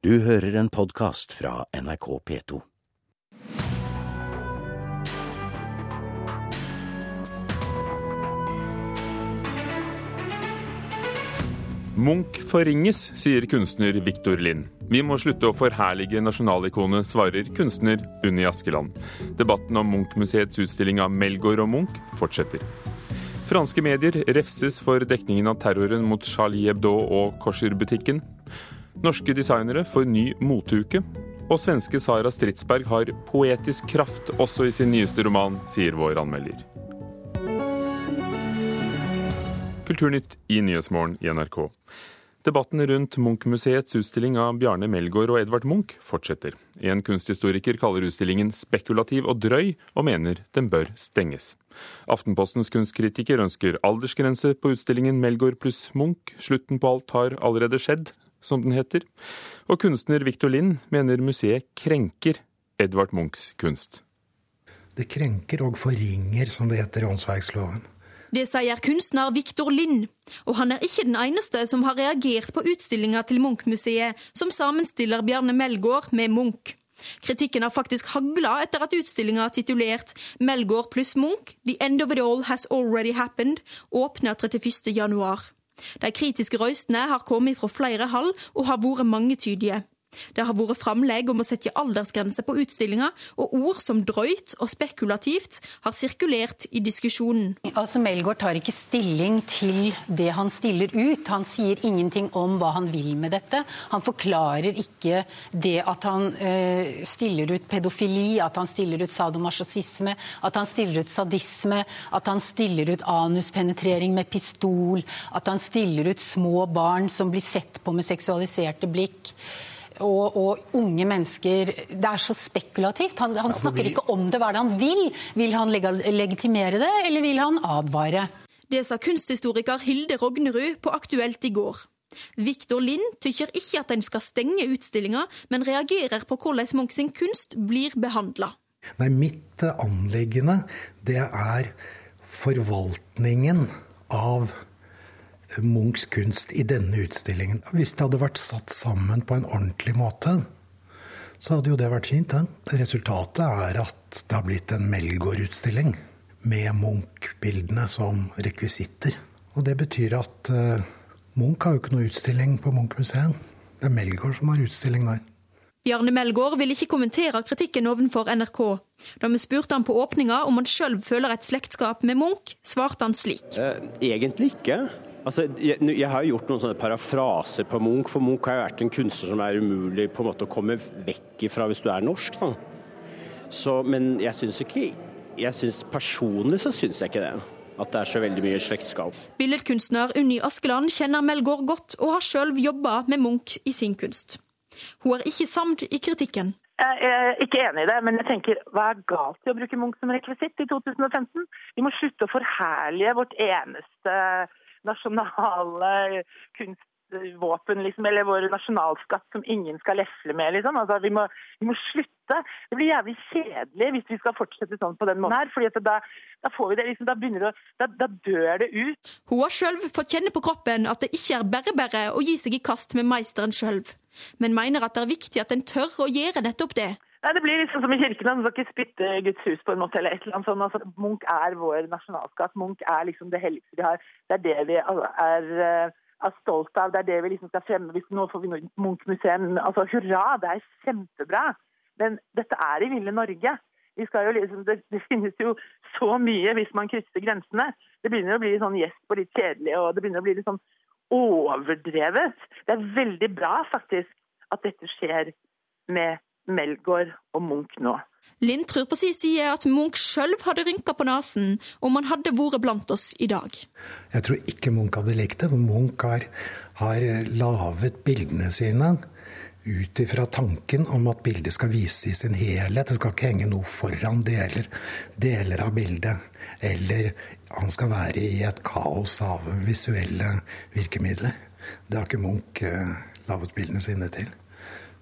Du hører en podkast fra NRK P2. Munch forringes, sier kunstner Viktor Lind. Vi må slutte å forherlige nasjonalikonet, svarer kunstner Unni Askeland. Debatten om Munch-museets utstilling av Melgaard og Munch fortsetter. Franske medier refses for dekningen av terroren mot Charlie Hebdo og Korser-butikken. Norske designere får ny moteuke. Og svenske Sara Stridsberg har poetisk kraft også i sin nyeste roman, sier vår anmelder. Kulturnytt i Nyhetsmorgen i NRK. Debatten rundt Munch-museets utstilling av Bjarne Melgaard og Edvard Munch fortsetter. En kunsthistoriker kaller utstillingen spekulativ og drøy, og mener den bør stenges. Aftenpostens kunstkritiker ønsker aldersgrense på utstillingen Melgaard pluss Munch. Slutten på alt har allerede skjedd, som den heter. Og kunstner Victor Lind mener museet krenker Edvard Munchs kunst. Det krenker og forringer, som det heter i åndsverksloven. Det sier kunstner Victor Lind, og han er ikke den eneste som har reagert på utstillinga til Munch-museet, som sammenstiller Bjarne Melgaard med Munch. Kritikken har faktisk hagla etter at utstillinga titulert Melgaard pluss Munch – The End of It All Has Already Happened åpner 31. De kritiske røystene har kommet fra flere hold og har vært mangetydige. Det har vært framlegg om å sette aldersgrense på utstillinga, og ord som drøyt og spekulativt har sirkulert i diskusjonen. Altså Melgaard tar ikke stilling til det han stiller ut. Han sier ingenting om hva han vil med dette. Han forklarer ikke det at han eh, stiller ut pedofili, at han stiller ut sadomasochisme, at han stiller ut sadisme, at han stiller ut anuspenetrering med pistol, at han stiller ut små barn som blir sett på med seksualiserte blikk og, og, unge mennesker Det er så spekulativt. Han, han snakker ikke om det. Hva er det han vil? Vil han leg legitimere det, eller vil han advare? Det sa kunsthistoriker Hilde Rognerud på Aktuelt i går. Viktor Lind tykker ikke at en skal stenge utstillinga, men reagerer på hvordan Munch sin kunst blir behandla. Nei, mitt anliggende, det er forvaltningen av Munchs kunst i denne utstillingen. Hvis det hadde vært satt sammen på en ordentlig måte, så hadde jo det vært fint. Den. Resultatet er at det har blitt en Melgaard-utstilling med Munch-bildene som rekvisitter. Og det betyr at uh, Munch har jo ikke noe utstilling på Munch-museet. Det er Melgaard som har utstilling der. Bjarne Melgaard vil ikke kommentere kritikken ovenfor NRK. Da vi spurte han på åpninga om han sjøl føler et slektskap med Munch, svarte han slik. Eh, egentlig ikke. Altså, jeg, jeg, har gjort noen sånne parafraser på Munch, for Munch har jo vært en kunstner som er umulig på en måte å komme vekk ifra hvis du er norsk. Da. Så, men jeg syns ikke jeg synes, Personlig så syns jeg ikke det. At det er så veldig mye slektskap. Billedkunstner Unni Askeland kjenner Melgaard godt, og har sjøl jobba med Munch i sin kunst. Hun er ikke samd i kritikken. Jeg er ikke enig i det, men jeg tenker, hva er galt i å bruke Munch som rekvisitt i 2015? Vi må slutte å forherlige vårt eneste nasjonale kunstvåpen, liksom, eller vår nasjonalskatt som ingen skal lefle med. Liksom. Altså, vi, må, vi, må, slutte. Det blir jævlig kjedelig hvis vi skal fortsette sånn på den måten her. fordi da, da, får vi det, liksom, da, det, da, da, dør det ut. Hun har sjøl fått kjenne på kroppen at det ikke er bare bare å gi seg i kast med meisteren sjøl, men mener at det er viktig at en tør å gjøre nettopp det. Nei, Det blir liksom som i kirken. Man skal ikke spytte Guds hus på en måte. eller et eller annet sånt. Altså, Munch er vår nasjonalskatt. Munch er liksom det helligste vi har. Det er det vi er, eh, er stolt av. Det er det vi liksom skal fremme. Nå får vi Munch-museum. Altså, Hurra, det er kjempebra. Men dette er i ville Norge. Liksom, det, det, finnes jo så mye hvis man krysser grensene. Det begynner å bli sånn gjesp og litt kjedelig, og det begynner å bli litt sånn overdrevet. Det er veldig bra faktisk at dette skjer med Melgaard og Munch nå. Lind tror på sin side at Munch sjøl hadde rynka på nesen om han hadde vært blant oss i dag. Jeg tror ikke Munch hadde likt det. Munch har, har laget bildene sine ut ifra tanken om at bildet skal vise i sin helhet. Det skal ikke henge noe foran deler, deler av bildet. Eller han skal være i et kaos av visuelle virkemidler. Det har ikke Munch eh, laget bildene sine til.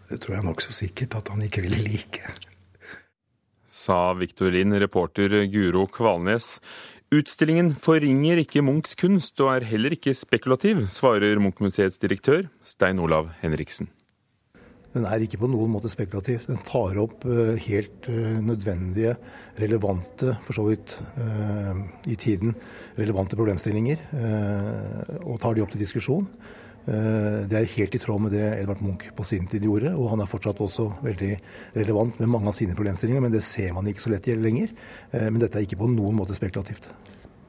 Det tror jeg nokså sikkert at han ikke ville like. Sa Viktorin, reporter Guro Kvalnes. Utstillingen forringer ikke Munchs kunst, og er heller ikke spekulativ, svarer Munch-museets direktør Stein Olav Henriksen. Den er ikke på noen måte spekulativ. Den tar opp eh, helt eh, nødvendige, relevante, for så vidt eh, i tiden, relevante problemstillinger. Og tar de opp til diskusjon. Det er helt i tråd med det Edvard Munch på sin tid gjorde, og han er fortsatt også veldig relevant med mange av sine problemstillinger, men det ser man ikke så lett lenger. Men dette er ikke på noen måte spekulativt.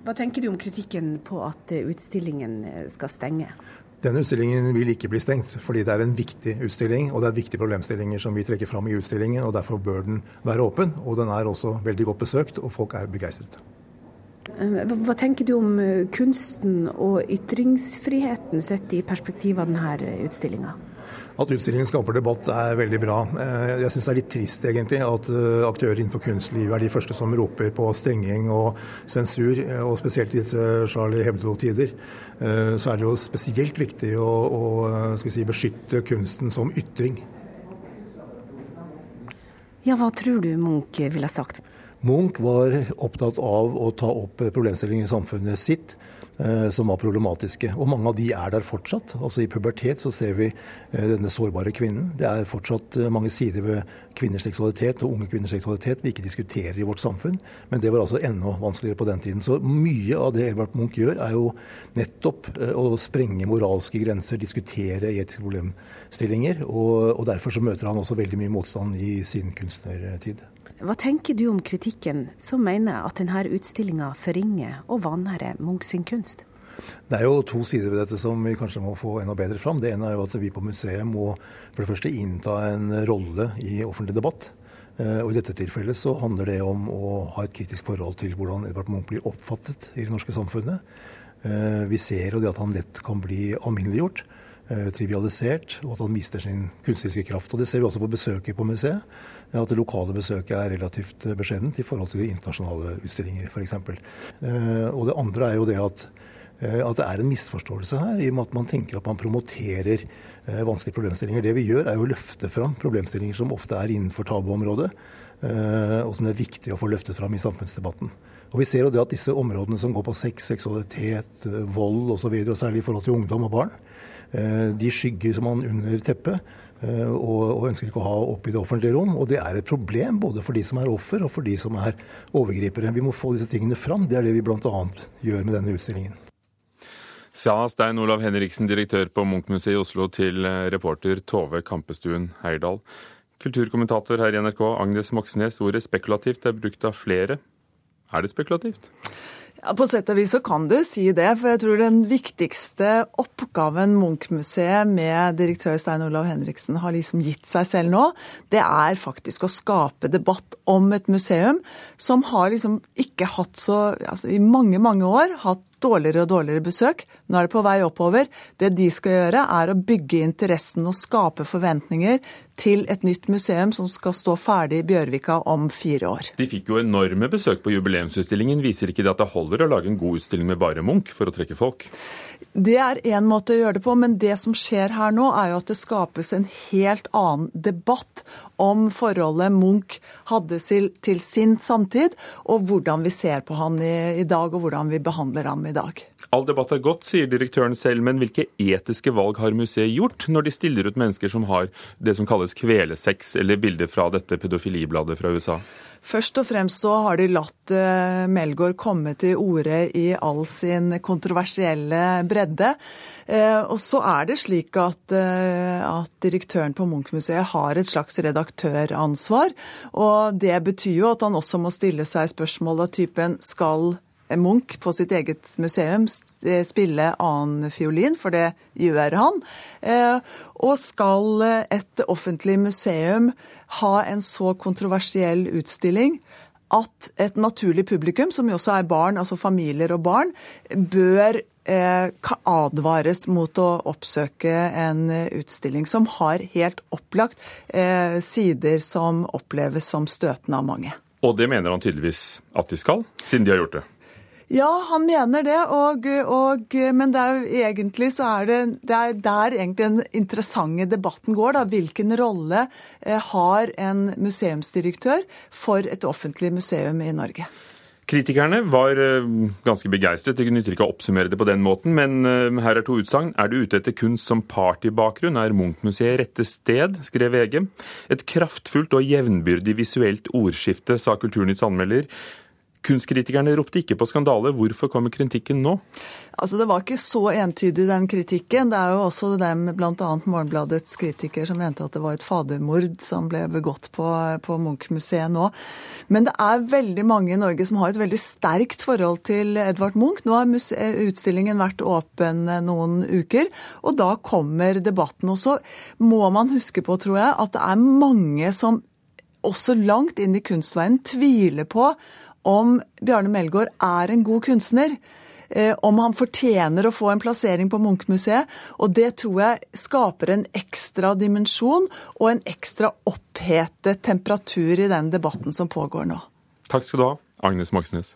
Hva tenker du om kritikken på at utstillingen skal stenge? Denne utstillingen vil ikke bli stengt, fordi det er en viktig utstilling, og det er viktige problemstillinger som vi trekker fram i utstillingen, og derfor bør den være åpen. Og den er også veldig godt besøkt, og folk er begeistret. Eh, hva tenker du om eh, kunsten og ytringsfriheten sett i perspektiv av denne utstillinga? At utstillingen skaper debatt er veldig bra. Eh, jeg syns det er litt trist egentlig at eh, aktører innenfor kunstlivet er de første som roper på stenging og sensur, eh, og spesielt i disse Charlie Hebdo-tider. Så er det jo spesielt viktig å, å si, beskytte kunsten som ytring. Ja, hva tror du Munch ville sagt? Munch var opptatt av å ta opp problemstillinger i samfunnet sitt Eh, som var problematiske. Og mange av de er der fortsatt. Altså I pubertet så ser vi eh, denne sårbare kvinnen. Det er fortsatt eh, mange sider ved kvinners seksualitet og unge kvinners seksualitet vi ikke diskuterer i vårt samfunn. Men det var altså enda vanskeligere på den tiden. Så mye av det Edvard Munch gjør, er jo nettopp å sprenge moralske grenser, diskutere etiske problemstillinger. Og, og derfor så møter han også veldig mye motstand i sin kunstnertid. Hva tenker du om kritikken som mener at denne utstillinga forringer og vanærer Munch sin kunst? Det er jo to sider ved dette som vi kanskje må få enda bedre fram. Det ene er jo at vi på museet må for det første innta en rolle i offentlig debatt. Eh, og I dette tilfellet så handler det om å ha et kritisk forhold til hvordan Edvard Munch blir oppfattet i det norske samfunnet. Eh, vi ser jo det at han lett kan bli alminneliggjort. Eh, trivialisert, og at han mister sin kunstneriske kraft. Og Det ser vi også på besøket på museet. At det lokale besøket er relativt eh, beskjedent i forhold til internasjonale utstillinger f.eks. Eh, og det andre er jo det at, at, det er en misforståelse her, i og med at man tenker at man promoterer vanskelige problemstillinger. Det vi gjør, er jo å løfte fram problemstillinger som ofte er innenfor tabuområdet, og som det er viktig å få løftet fram i samfunnsdebatten. Og Vi ser jo det at disse områdene som går på sex, seksualitet, vold osv., og, så og særlig i forhold til ungdom og barn, Eh, de skygger som man under teppet. Eh, og, ønsker ikke å ha opp i det offentlige rom. Og det er et problem både for de som er offer og for de som er overgripere. Vi må få disse tingene fram. Det er det vi bl.a. gjør med denne utstillingen. Sa Stein Olav Henriksen, direktør på Munchmuseet i Oslo, til eh, reporter Tove Kampestuen Heirdal. Kulturkommentator her i NRK, Agnes Moxnes. Ordet spekulativt er brukt av flere. Er det spekulativt? Ja, På sett og vis så kan du si det. For jeg tror den viktigste oppgaven Munch-museet med direktør Stein Olav Henriksen har liksom gitt seg selv nå, det er faktisk å skape debatt om et museum som har liksom ikke hatt så altså I mange, mange år hatt dårligere og dårligere besøk. Nå er det på vei oppover. Det de skal gjøre, er å bygge interessen og skape forventninger til et nytt museum som skal stå ferdig i Bjørvika om fire år. De fikk jo enorme besøk på jubileumsutstillingen. Viser ikke det at det holder å lage en god utstilling med bare Munch for å trekke folk? Det er én måte å gjøre det på, men det som skjer her nå, er jo at det skapes en helt annen debatt om forholdet Munch hadde til sin samtid, og hvordan vi ser på han i, i dag, og hvordan vi behandler ham i dag. All debatt er godt, sier direktøren selv, men hvilke etiske valg har museet gjort når de stiller ut mennesker som har det som kalles kvelesex, eller bilder fra dette pedofilibladet fra USA? Først og fremst så har de latt uh, Melgaard komme til orde i all sin kontroversielle bredde. Uh, og så er det slik at, uh, at direktøren på Munch-museet har et slags redaktøransvar. Og det betyr jo at han også må stille seg spørsmål av typen skal Munch på sitt eget museum eh, spille annen fiolin, for det gjør han. Eh, og skal et offentlig museum ha en så kontroversiell utstilling at et naturlig publikum, som jo også er barn, altså familier og barn, bør eh, advares mot å oppsøke en utstilling som har helt opplagt sider som oppleves som støtende av mange. Og det mener han tydeligvis at de skal, siden de har gjort det? Ja, han mener det, og, og, men det er jo egentlig så er det, det er der egentlig den interessante debatten går. da, Hvilken rolle eh, har en museumsdirektør for et offentlig museum i Norge? Kritikerne var eh, ganske begeistret. De kunne ikke oppsummere det på den måten, men eh, her er to utsagn. Er du ute etter kunst som partybakgrunn, er Munch-museet rette sted, skrev VG. Et kraftfullt og jevnbyrdig visuelt ordskifte, sa Kulturnytts anmelder. Kunstkritikerne ropte ikke på skandale. Hvorfor kommer kritikken nå? Altså, Det var ikke så entydig, den kritikken. Det er jo også dem, bl.a. Morgenbladets kritiker, som mente at det var et fadermord som ble begått på, på Munch-museet nå. Men det er veldig mange i Norge som har et veldig sterkt forhold til Edvard Munch. Nå har utstillingen vært åpen noen uker, og da kommer debatten. Og så må man huske på, tror jeg, at det er mange som også langt inn i kunstveien tviler på om Bjarne Melgaard er en god kunstner. Eh, om han fortjener å få en plassering på Munch-museet. Og det tror jeg skaper en ekstra dimensjon og en ekstra opphetet temperatur i den debatten som pågår nå. Takk skal du ha, Agnes Moxnes.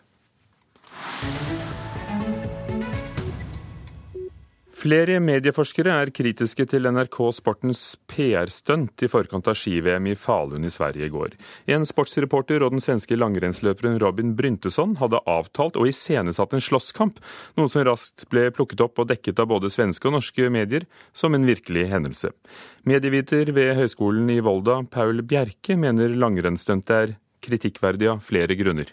Flere medieforskere er kritiske til NRK Sportens PR-stunt i forkant av ski-VM i Falun i Sverige i går. En sportsreporter og den svenske langrennsløperen Robin Bryntesson hadde avtalt og iscenesatt en slåsskamp, noe som raskt ble plukket opp og dekket av både svenske og norske medier som en virkelig hendelse. Medieviter ved Høgskolen i Volda, Paul Bjerke, mener langrennsstuntet er kritikkverdig av flere grunner.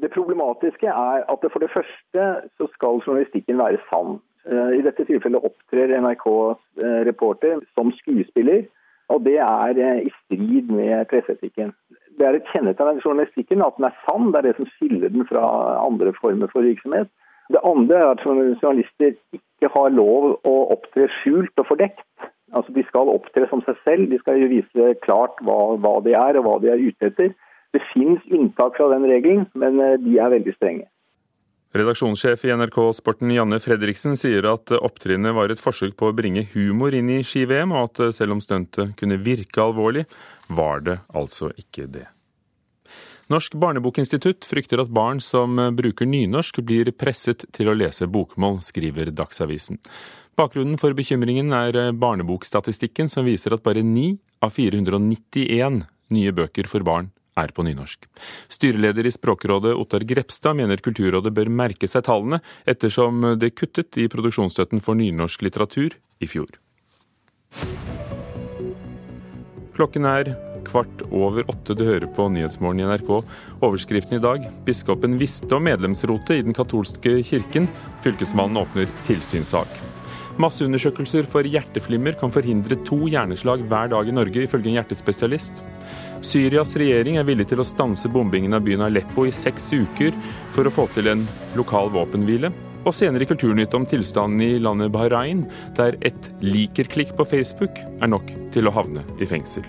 Det problematiske er at for det første så skal journalistikken være sann. Eh, I dette tilfellet opptrer NRKs eh, reporter som skuespiller, og det er eh, i strid med presseetikken. Det er et kjennetegn av journalistikken at den er sann, det er det som skiller den fra andre former for virksomhet. Det andre er at journalister ikke har lov å opptre skjult og fordekt. Altså De skal opptre som seg selv, de skal vise klart hva, hva de er og hva de er ute etter. Det finnes unntak fra den regelen, men de er veldig strenge. Redaksjonssjef i NRK Sporten Janne Fredriksen sier at opptrinnet var et forsøk på å bringe humor inn i ski-VM, og at selv om stuntet kunne virke alvorlig, var det altså ikke det. Norsk barnebokinstitutt frykter at barn som bruker nynorsk, blir presset til å lese bokmål, skriver Dagsavisen. Bakgrunnen for bekymringen er barnebokstatistikken, som viser at bare 9 av 491 nye bøker for barn er på nynorsk. Styreleder i Språkrådet Ottar Grepstad mener Kulturrådet bør merke seg tallene, ettersom det kuttet i produksjonsstøtten for nynorsk litteratur i fjor. Klokken er kvart over åtte. Du hører på Nyhetsmorgen i NRK. Overskriften i dag biskopen visste om medlemsrotet i den katolske kirken. Fylkesmannen åpner tilsynssak. Masseundersøkelser for hjerteflimmer kan forhindre to hjerneslag hver dag i Norge, ifølge en hjertespesialist. Syrias regjering er villig til å stanse bombingen av byen Aleppo i seks uker for å få til en lokal våpenhvile. Og senere i Kulturnytt om tilstanden i landet Bahrain, der et liker-klikk på Facebook er nok til å havne i fengsel.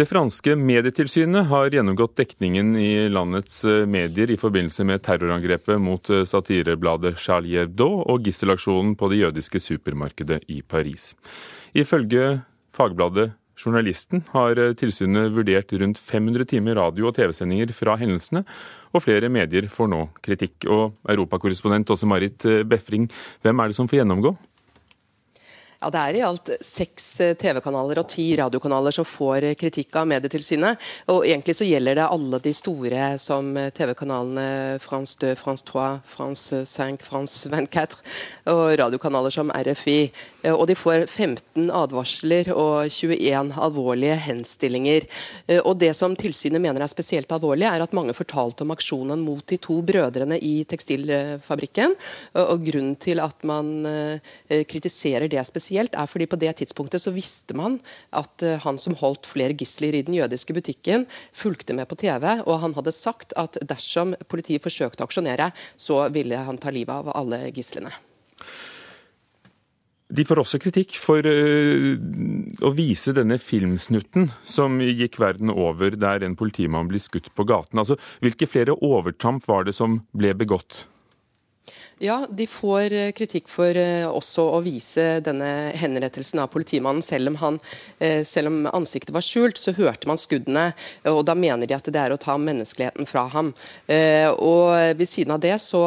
Det franske medietilsynet har gjennomgått dekningen i landets eh, medier i forbindelse med terrorangrepet mot eh, satirebladet Charlie Hebdo og gisselaksjonen på det jødiske supermarkedet i Paris. Ifølge fagbladet Journalisten har eh, tilsynet vurdert rundt 500 timer radio- og TV-sendinger fra hendelsene, og flere medier får nå kritikk. Og europakorrespondent Åse Marit Befring, hvem er det som får gjennomgå? Ja, Det er i alt seks eh, TV-kanaler og ti radiokanaler som får eh, kritikk av Medietilsynet. Og Egentlig så gjelder det alle de store som eh, TV-kanalene France 2, France 3, France 5, France 24 og radiokanaler som RFI. Og De får 15 advarsler og 21 alvorlige henstillinger. Og Det som tilsynet mener er spesielt alvorlig, er at mange fortalte om aksjonen mot de to brødrene i tekstilfabrikken. Og Grunnen til at man kritiserer det spesielt spesielt, er fordi på det tidspunktet så visste man at eh, han som holdt flere gisler i den jødiske butikken, fulgte med på TV, og han hadde sagt at dersom politiet forsøkte å aksjonere, så ville han ta livet av alle gislene. De får også kritikk for uh, å vise denne filmsnutten som gikk verden over, der en politimann blir skutt på gaten. Altså, hvilke flere overtramp var det som ble begått? Ja, de får eh, kritikk for eh, også å vise denne henrettelsen av politimannen. Selv om, han, eh, selv om, ansiktet var skjult, så hørte man skuddene. og Da mener de at det er å ta menneskeligheten fra ham. Og Ved siden av det så,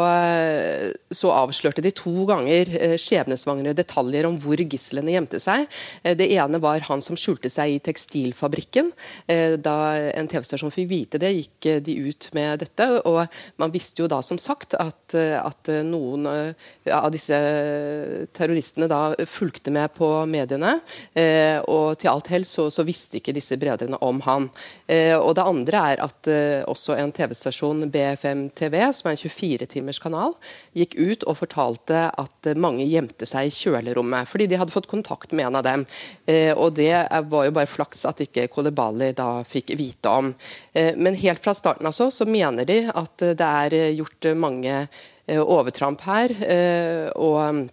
så avslørte de to ganger skjebnesvangre detaljer om hvor gislene gjemte seg. Det ene var han som skjulte seg i tekstilfabrikken. Da en TV-stasjon fikk vite det, gikk de ut med dette. og Man visste jo da som sagt at, at noen noen eh, av disse terroristene da fulgte med på mediene. Eh, og til alt hell så, så visste ikke disse brødrene om han. Eh, og det andre er at også en TV-stasjon, BFM TV, som er en 24-timers kanal, gikk ut og fortalte at mange gjemte seg i kjølerommet fordi de hadde fått kontakt med en av dem. Og det var jo bare flaks at ikke Kolebali da fikk vite om. Men helt fra starten altså, så mener de at det er gjort mange overtramp her. Eh, og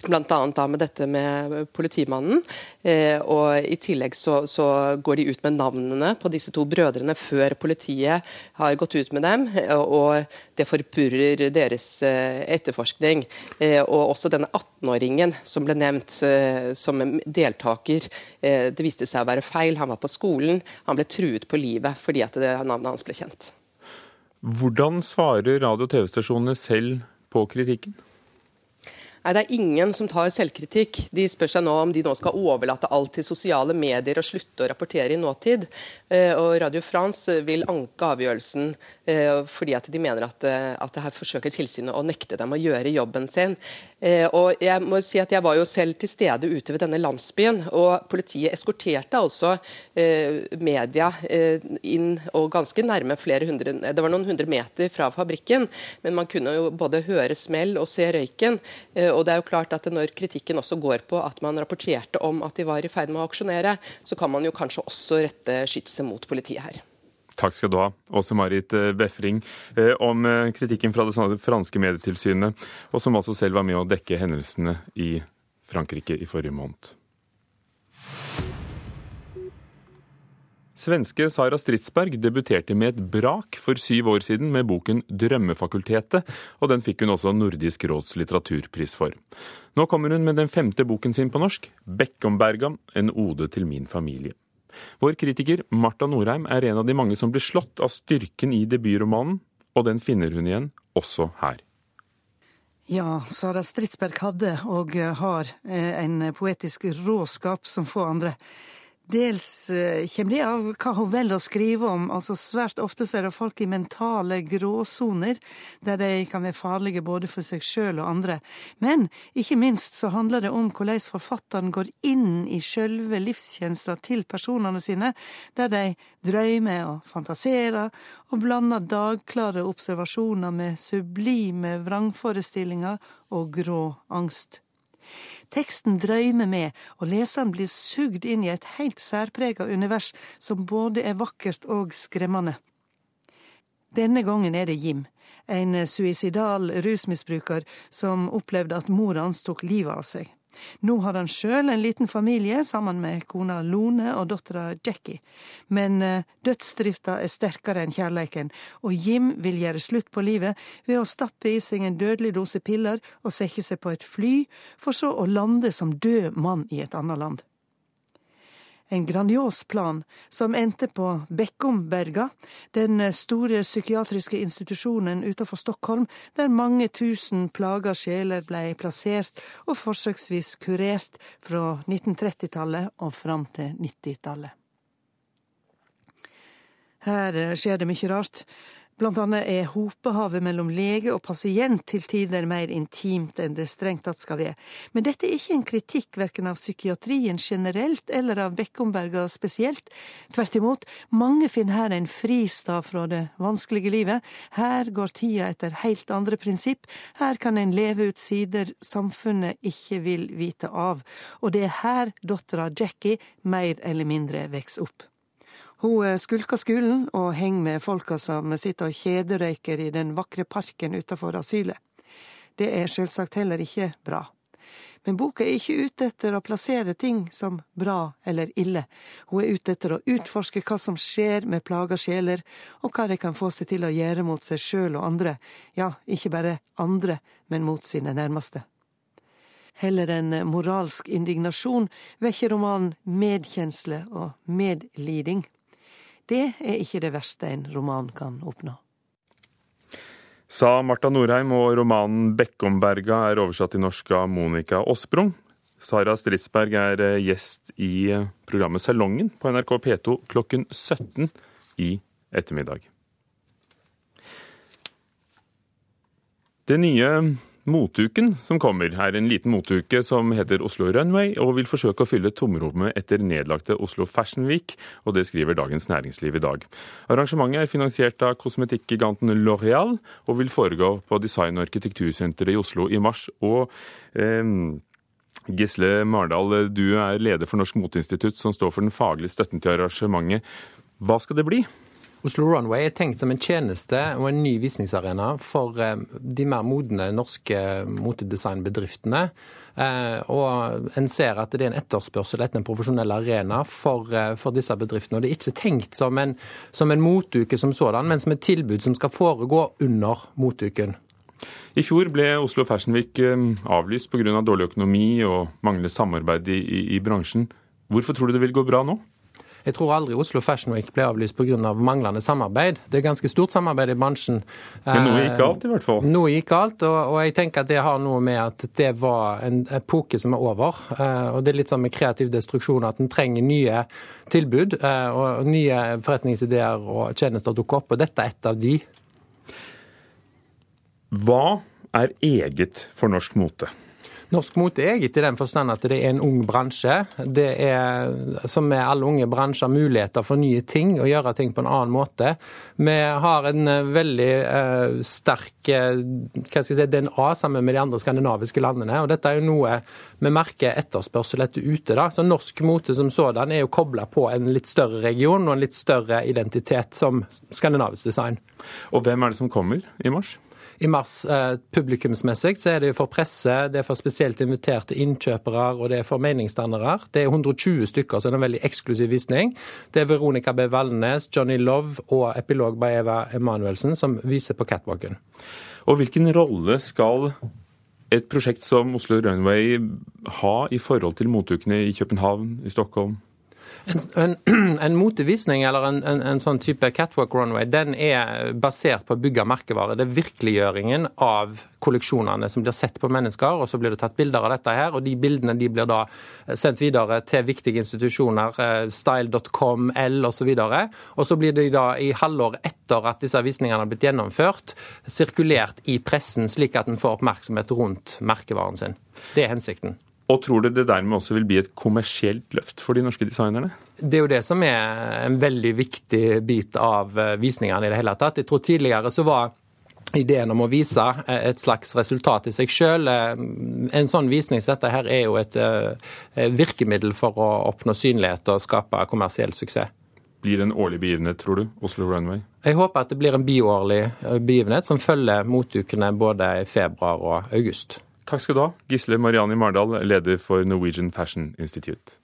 Bl.a. med dette med politimannen. Eh, og I tillegg så, så, går de ut med navnene på disse to brødrene før politiet har gått ut med dem. og Det forpurrer deres eh, etterforskning. Eh, og også denne 18-åringen som ble nevnt eh, som deltaker. Eh, det viste seg å være feil. Han var på skolen. Han ble truet på livet fordi at det, navnet hans ble kjent. Hvordan svarer radio- og TV-stasjonene selv på kritikken? Nei, Det er ingen som tar selvkritikk. De spør seg nå om de nå skal overlate alt til sosiale medier og slutte å rapportere i nåtid. Eh, og Radio France vil anke avgjørelsen eh, fordi at de mener at, eh, at her forsøker tilsynet å nekte dem å gjøre jobben sin. Og jeg må si at jeg var jo selv til stede ute ved denne landsbyen, og politiet eskorterte altså media inn og ganske nærme flere hundre Det var noen hundre meter fra fabrikken, men man kunne jo både høre smell og se røyken. Eh, og det er jo klart at Når kritikken også går på at man rapporterte om at de var i ferd med å aksjonere, så kan man jo kanskje også rette skytset mot politiet her. Takk skal du ha, Åse Marit eh, Befring, eh, om kritikken fra det franske medietilsynet, og som altså selv var med å dekke hendelsene i Frankrike i forrige måned. Svenske Sara Stridsberg debuterte med et brak for syv år siden med boken 'Drømmefakultetet', og den fikk hun også Nordisk råds litteraturpris for. Nå kommer hun med den femte boken sin på norsk, 'Bekkomberga en ode til min familie'. Vår kritiker Marta Norheim er en av de mange som blir slått av styrken i debutromanen, og den finner hun igjen også her. Ja, Sara Stridsberg hadde og har eh, en poetisk råskap som få andre. Dels eh, kommer det av hva hun velger å skrive om. Altså Svært ofte så er det folk i mentale gråsoner, der de kan være farlige både for seg sjøl og andre. Men ikke minst så handler det om hvordan forfatteren går inn i sjølve livstjenesta til personene sine, der de drømmer og fantaserer, og blander dagklare observasjoner med sublime vrangforestillinger og grå angst. Teksten drøymer med, og leseren blir sugd inn i et helt særprega univers som både er vakkert og skremmende. Denne gangen er det Jim, en suicidal rusmisbruker som opplevde at mora hans tok livet av seg. Nå har han sjøl en liten familie sammen med kona Lone og dattera Jackie, men eh, dødsdrifta er sterkere enn kjærleiken, og Jim vil gjøre slutt på livet ved å stappe i seg en dødelig dose piller og sette seg på et fly, for så å lande som død mann i et annet land. En grandios plan som endte på Bekkomberga, den store psykiatriske institusjonen utenfor Stockholm, der mange tusen plaga sjeler ble plassert og forsøksvis kurert fra 1930-tallet og fram til 90-tallet. Her skjer det mye rart. Blant annet er hopehavet mellom lege og pasient til tider mer intimt enn det strengt tatt skal være. Men dette er ikke en kritikk verken av psykiatrien generelt eller av Bekkomberga spesielt. Tvert imot, mange finner her en fristad fra det vanskelige livet. Her går tida etter helt andre prinsipp. Her kan en leve ut sider samfunnet ikke vil vite av. Og det er her dattera Jackie mer eller mindre vokser opp. Hun eh, skulker skolen og henger med folka som sitter og kjederøyker i den vakre parken utenfor asylet. Det er selvsagt heller ikke bra. Men boka er ikke ute etter å plassere ting som bra eller ille. Hun er ute etter å utforske hva som skjer med plaga sjeler, og hva de kan få seg til å gjøre mot seg sjøl og andre, ja, ikke bare andre, men mot sine nærmeste. Heller enn moralsk indignasjon vekker romanen medkjensle og medliding. Det er ikke det verste en roman kan oppnå. Sa Marta Norheim, og romanen 'Bekkomberga' er oversatt til norsk av Monica Aasbrung. Sara Stridsberg er eh, gjest i eh, programmet Salongen på NRK P2 klokken 17 i ettermiddag. Det nye Motuken som kommer, er en liten motuke som heter Oslo Runway, og vil forsøke å fylle tomrommet etter nedlagte Oslo Fashion Week, og det skriver Dagens Næringsliv i dag. Arrangementet er finansiert av kosmetikkgiganten L'Oreal, og vil foregå på Design- og arkitektursenteret i Oslo i mars. og eh, Gisle Mardal, du er leder for Norsk Moteinstitutt, som står for den faglige støtten til arrangementet. Hva skal det bli? Oslo Runway er tenkt som en tjeneste og en ny visningsarena for eh, de mer modne norske motedesignbedriftene. Eh, og en ser at det er en etterspørsel etter en profesjonell arena for, eh, for disse bedriftene. Og det er ikke tenkt som en, som en motuke som sådan, men som et tilbud som skal foregå under motuken. I fjor ble Oslo Fashion Week avlyst pga. Av dårlig økonomi og manglende samarbeid i, i, i bransjen. Hvorfor tror du det vil gå bra nå? Jeg tror aldri Oslo Fashion Week ble avlyst pga. Av manglende samarbeid. Det er ganske stort samarbeid i bransjen. Men noe gikk galt, i hvert fall? Eh, noe gikk galt, og, og, jeg tenker at det har noe med at det var en epoke som er over. Eh, og det er litt sånn med kreativ destruksjon at en trenger nye tilbud eh, og nye forretningsideer og tjenester dukker opp, og dette er et av de. Hva er eget for norsk mote? Norsk mote er eget i den forstand at det er en ung bransje. Det er, som med alle unge bransjer, muligheter for nye ting og gjøre ting på en annen måte. Vi har en eh, veldig uh, sterk uh, hva skal jeg si, DNA sammen med de andre skandinaviske landene. og Dette er jo noe vi merker etterspørsel etter ute. da. Så Norsk mote som sådan er jo kobla på en litt større region og en litt større identitet som skandinavisk design. Og hvem er det som kommer i mars? I mars eh, publikumsmessig så er det for presse, det er for spesielt inviterte innkjøpere og det er for meningsdannere. Det er 120 stykker, så det er en veldig eksklusiv visning. Det er Veronica B. Valnes, Johnny Love og epilog by Eva Emanuelsen som viser på catwalken. Og hvilken rolle skal et prosjekt som Oslo Runway ha i forhold til motukene i København, i Stockholm? En, en, en motevisning eller en, en, sånn type catwalk runway den er basert på å bygge merkevare. Det er virkeliggjøringen av kolleksjonene som blir sett på mennesker, og så blir det tatt bilder av dette her. og De bildene de blir da sendt videre til viktige institusjoner, eh, style.com, L osv. Og, og så blir de da i halvår etter at disse visningene har blitt gjennomført, sirkulert i pressen, slik at en får oppmerksomhet rundt merkevaren sin. Det er hensikten. Og tror du det dermed også vil bli et kommersielt løft for de norske designerne? Det er jo det som er en veldig viktig bit av eh, visningene i det hele tatt. Jeg tror tidligere så var ideen om å vise eh, et slags resultat i seg sjøl. Eh, en sånn visning som dette her er jo et virkemiddel for å oppnå synlighet og skape kommersiell suksess. Blir det en årlig begivenhet, tror du, Oslo Runway? Jeg håper at det blir en biårlig begivenhet som følger motukene både i februar og august. Takk skal du ha, Gisle Mariani Mardal, leder for Norwegian Fashion Institute.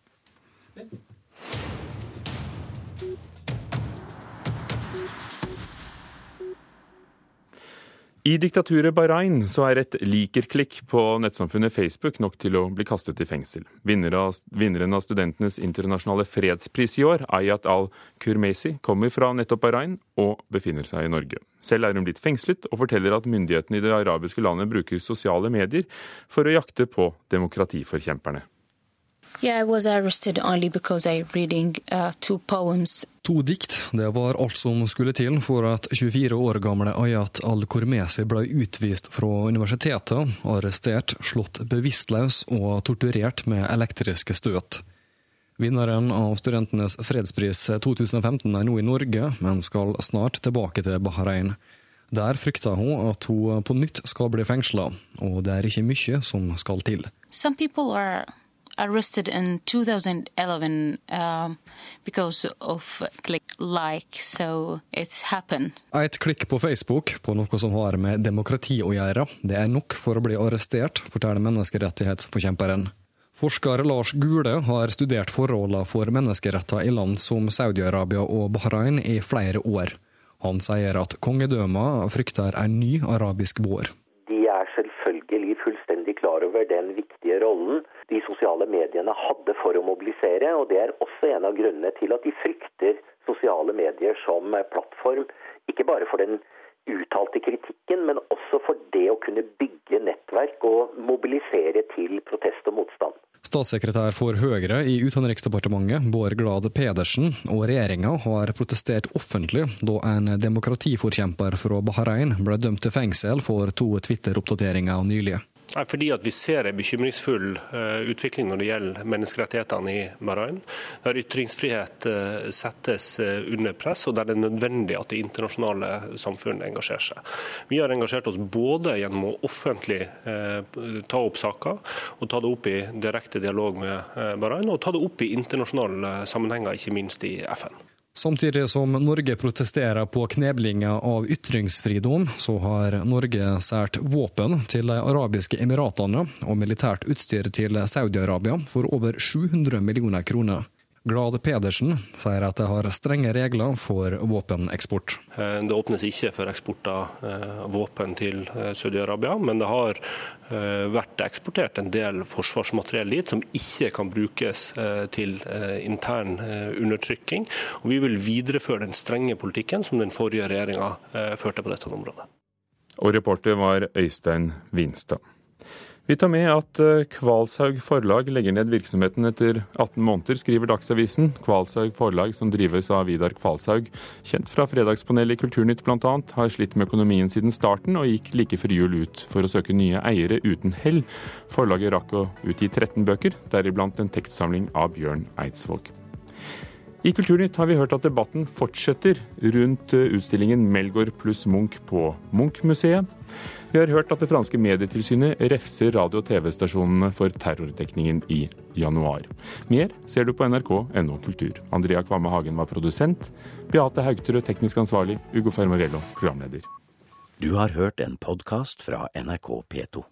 I diktaturet Bahrain så er et likerklikk på nettsamfunnet Facebook nok til å bli kastet i fengsel. Vinneren av studentenes internasjonale fredspris i år, Ayat al-Kurmesi, kommer fra nettopp Bahrain og befinner seg i Norge. Selv er hun blitt fengslet, og forteller at myndighetene i det arabiske landet bruker sosiale medier for å jakte på demokratiforkjemperne. Yeah, I was arrested only because I reading uh, two poems. To dikt, det var alt som skulle til for at 24 år gamle Ayat al-Kormesi ble utvist fra universitetet, arrestert, slått bevisstløs og torturert med elektriske støt. Vinneren av Studentenes fredspris 2015 er nå i Norge, men skal snart tilbake til Bahrain. Der frykter hun at hun på nytt skal bli fengsla, og det er ikke mye som skal til. Some people are arrested in 2011 um, because of click like, so it's happened. Et klikk på Facebook på noe som har med demokrati å gjøre, det er nok for å bli arrestert, forteller menneskerettighetsforkjemperen. Forsker Lars Gule har studert forholdene for menneskeretter i land som Saudi-Arabia og Bahrain i flere år. Han sier at kongedømmene frykter en ny arabisk vår. De er selvfølgelig fullstendig klar over den viktige rollen de sosiale mediene hadde for å mobilisere, og det er også en av grunnene til at de frykter sosiale medier som plattform. Ikke bare for den uttalte kritikken, men også for det å kunne bygge nettverk og mobilisere til protest og motstand. Statssekretær for Høyre i Utenriksdepartementet, Bård Glad Pedersen, og regjeringa har protestert offentlig da en demokratiforkjemper fra Bahrain ble dømt til fengsel for to Twitter-oppdateringer nylig. Fordi at Vi ser en bekymringsfull uh, utvikling når det gjelder menneskerettighetene i Bahrain. Der ytringsfrihet uh, settes uh, under press, og der det er nødvendig at det internasjonale samfunnet engasjerer seg. Vi har engasjert oss både gjennom å offentlig ta opp saker, og ta det opp i direkte dialog med Bahrain, og ta det opp i internasjonale sammenhenger, ikke minst i FN. Samtidig som Norge protesterer på kneblinga av ytringsfridom, så har Norge sært våpen til de arabiske emiratene og militært utstyr til Saudi-Arabia for over 700 millioner kroner. Glad Pedersen sier at det har strenge regler for våpeneksport. Eh, det åpnes ikke for eksport av eh, våpen til eh, Saudi-Arabia, men det har vært eksportert en del forsvarsmateriell dit som ikke kan brukes til intern undertrykking. Og vi vil videreføre den strenge politikken som den forrige regjeringa førte på dette området. Og reporter var Øystein Winstad. Vi tar med at eh, Kvalshaug forlag legger ned virksomheten etter 18 måneder, skriver Dagsavisen. Kvalshaug forlag, som drives av Vidar Kvalshaug, kjent fra Fredagspanelet i Kulturnytt bl.a., har slitt med økonomien siden starten, og gikk like før jul ut for å søke nye eiere uten hell. Forlaget rakk å utgi 13 bøker, deriblant en tekstsamling av Bjørn Eidsvåg. I Kulturnytt har vi hørt at debatten fortsetter rundt eh, utstillingen Melgaard pluss Munch på Munch-museet. Vi har hørt at det franske medietilsynet refser radio- og TV-stasjonene for terrordekningen i januar. Mer ser du på nrk.no kultur. Andrea Kvamme Hagen var produsent. Beate Haugtrø teknisk ansvarlig. Ugo Fermarello programleder. Du har hørt en podkast fra NRK P2.